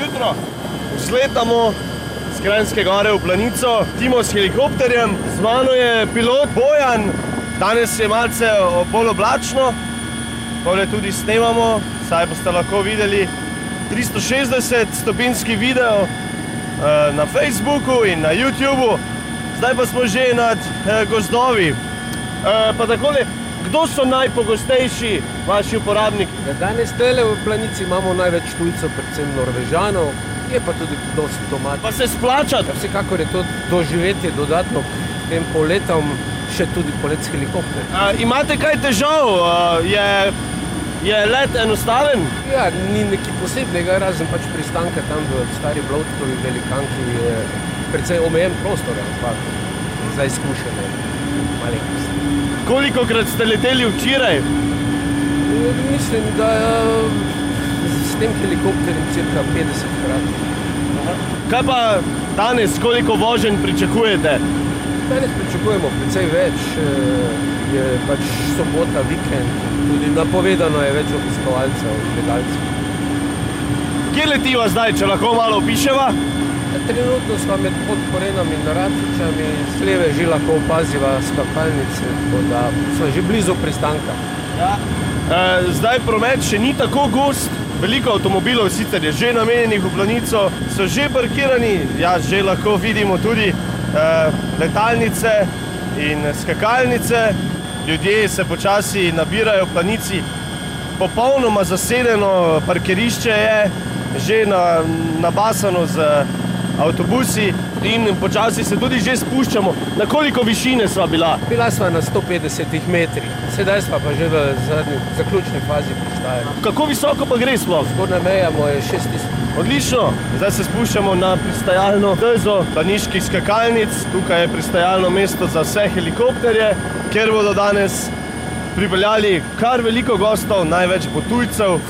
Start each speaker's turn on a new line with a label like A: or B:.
A: jutro. Vzletamo z Krajinske gore v planico, Timo s helikopterjem, z mano je pilot Bojan, danes je malce bolj oblačno, tole tudi snemamo, saj boste lahko videli 360 stopinski video eh, na Facebooku in na YouTubu, zdaj pa smo že nad eh, gozdovi. Eh, pa takole, kdo so najpogostejši vaši uporabniki?
B: Ja, Danes tele v planici imamo največ tujcev, predvsem Norvežanov, je pa tudi dosti domačih.
A: Pa se splača?
B: Ja, vsekakor je to doživetje dodatno k tem poletom, še tudi polet s helikopterjem.
A: A, imate kaj težav? A, je, je let enostaven?
B: Ja, ni nekaj posebnega, razen pač pristanka tam v stari Blotkovi velikanki je precej omejen prostor, ampak za izkušene malenkosti.
A: Koliko krat ste leteli včeraj?
B: Mislim, da s tem helikopterjem cirka 50 krat.
A: Kaj pa danes, koliko voženj pričakujete?
B: Danes pričakujemo precej več, eh, je pač sobota, vikend, tudi napovedano je več obiskovalcev, gledalcev.
A: Kje letiva zdaj, če lahko malo opiševa?
B: Trenutno smo med podkorenami in Ratičami, s leve že lahko opaziva skakalnice, tako da smo že blizu pristanka.
A: Ja. E, zdaj promet še ni tako gost, veliko avtomobilov sicer je že namenjenih v planico, so že parkirani, ja, že lahko vidimo tudi e, letalnice in skakalnice. Ljudje se počasi nabirajo v planici, popolnoma zasedeno parkirišče je, že na, nabasano z avtobusi in počasi se tudi že spuščamo. Na koliko višine sva bila?
B: Bila smo na 150 metrih, sedaj smo pa že v zadnji, zaključni fazi pristajanja.
A: Kako visoko pa gre sploh?
B: Zgornja meja moja je 6000.
A: Odlično, zdaj se spuščamo na pristajalno dezo planiških skakalnic. Tukaj je pristajalno mesto za vse helikopterje, kjer bodo danes pripeljali kar veliko gostov, največ bo tujcev.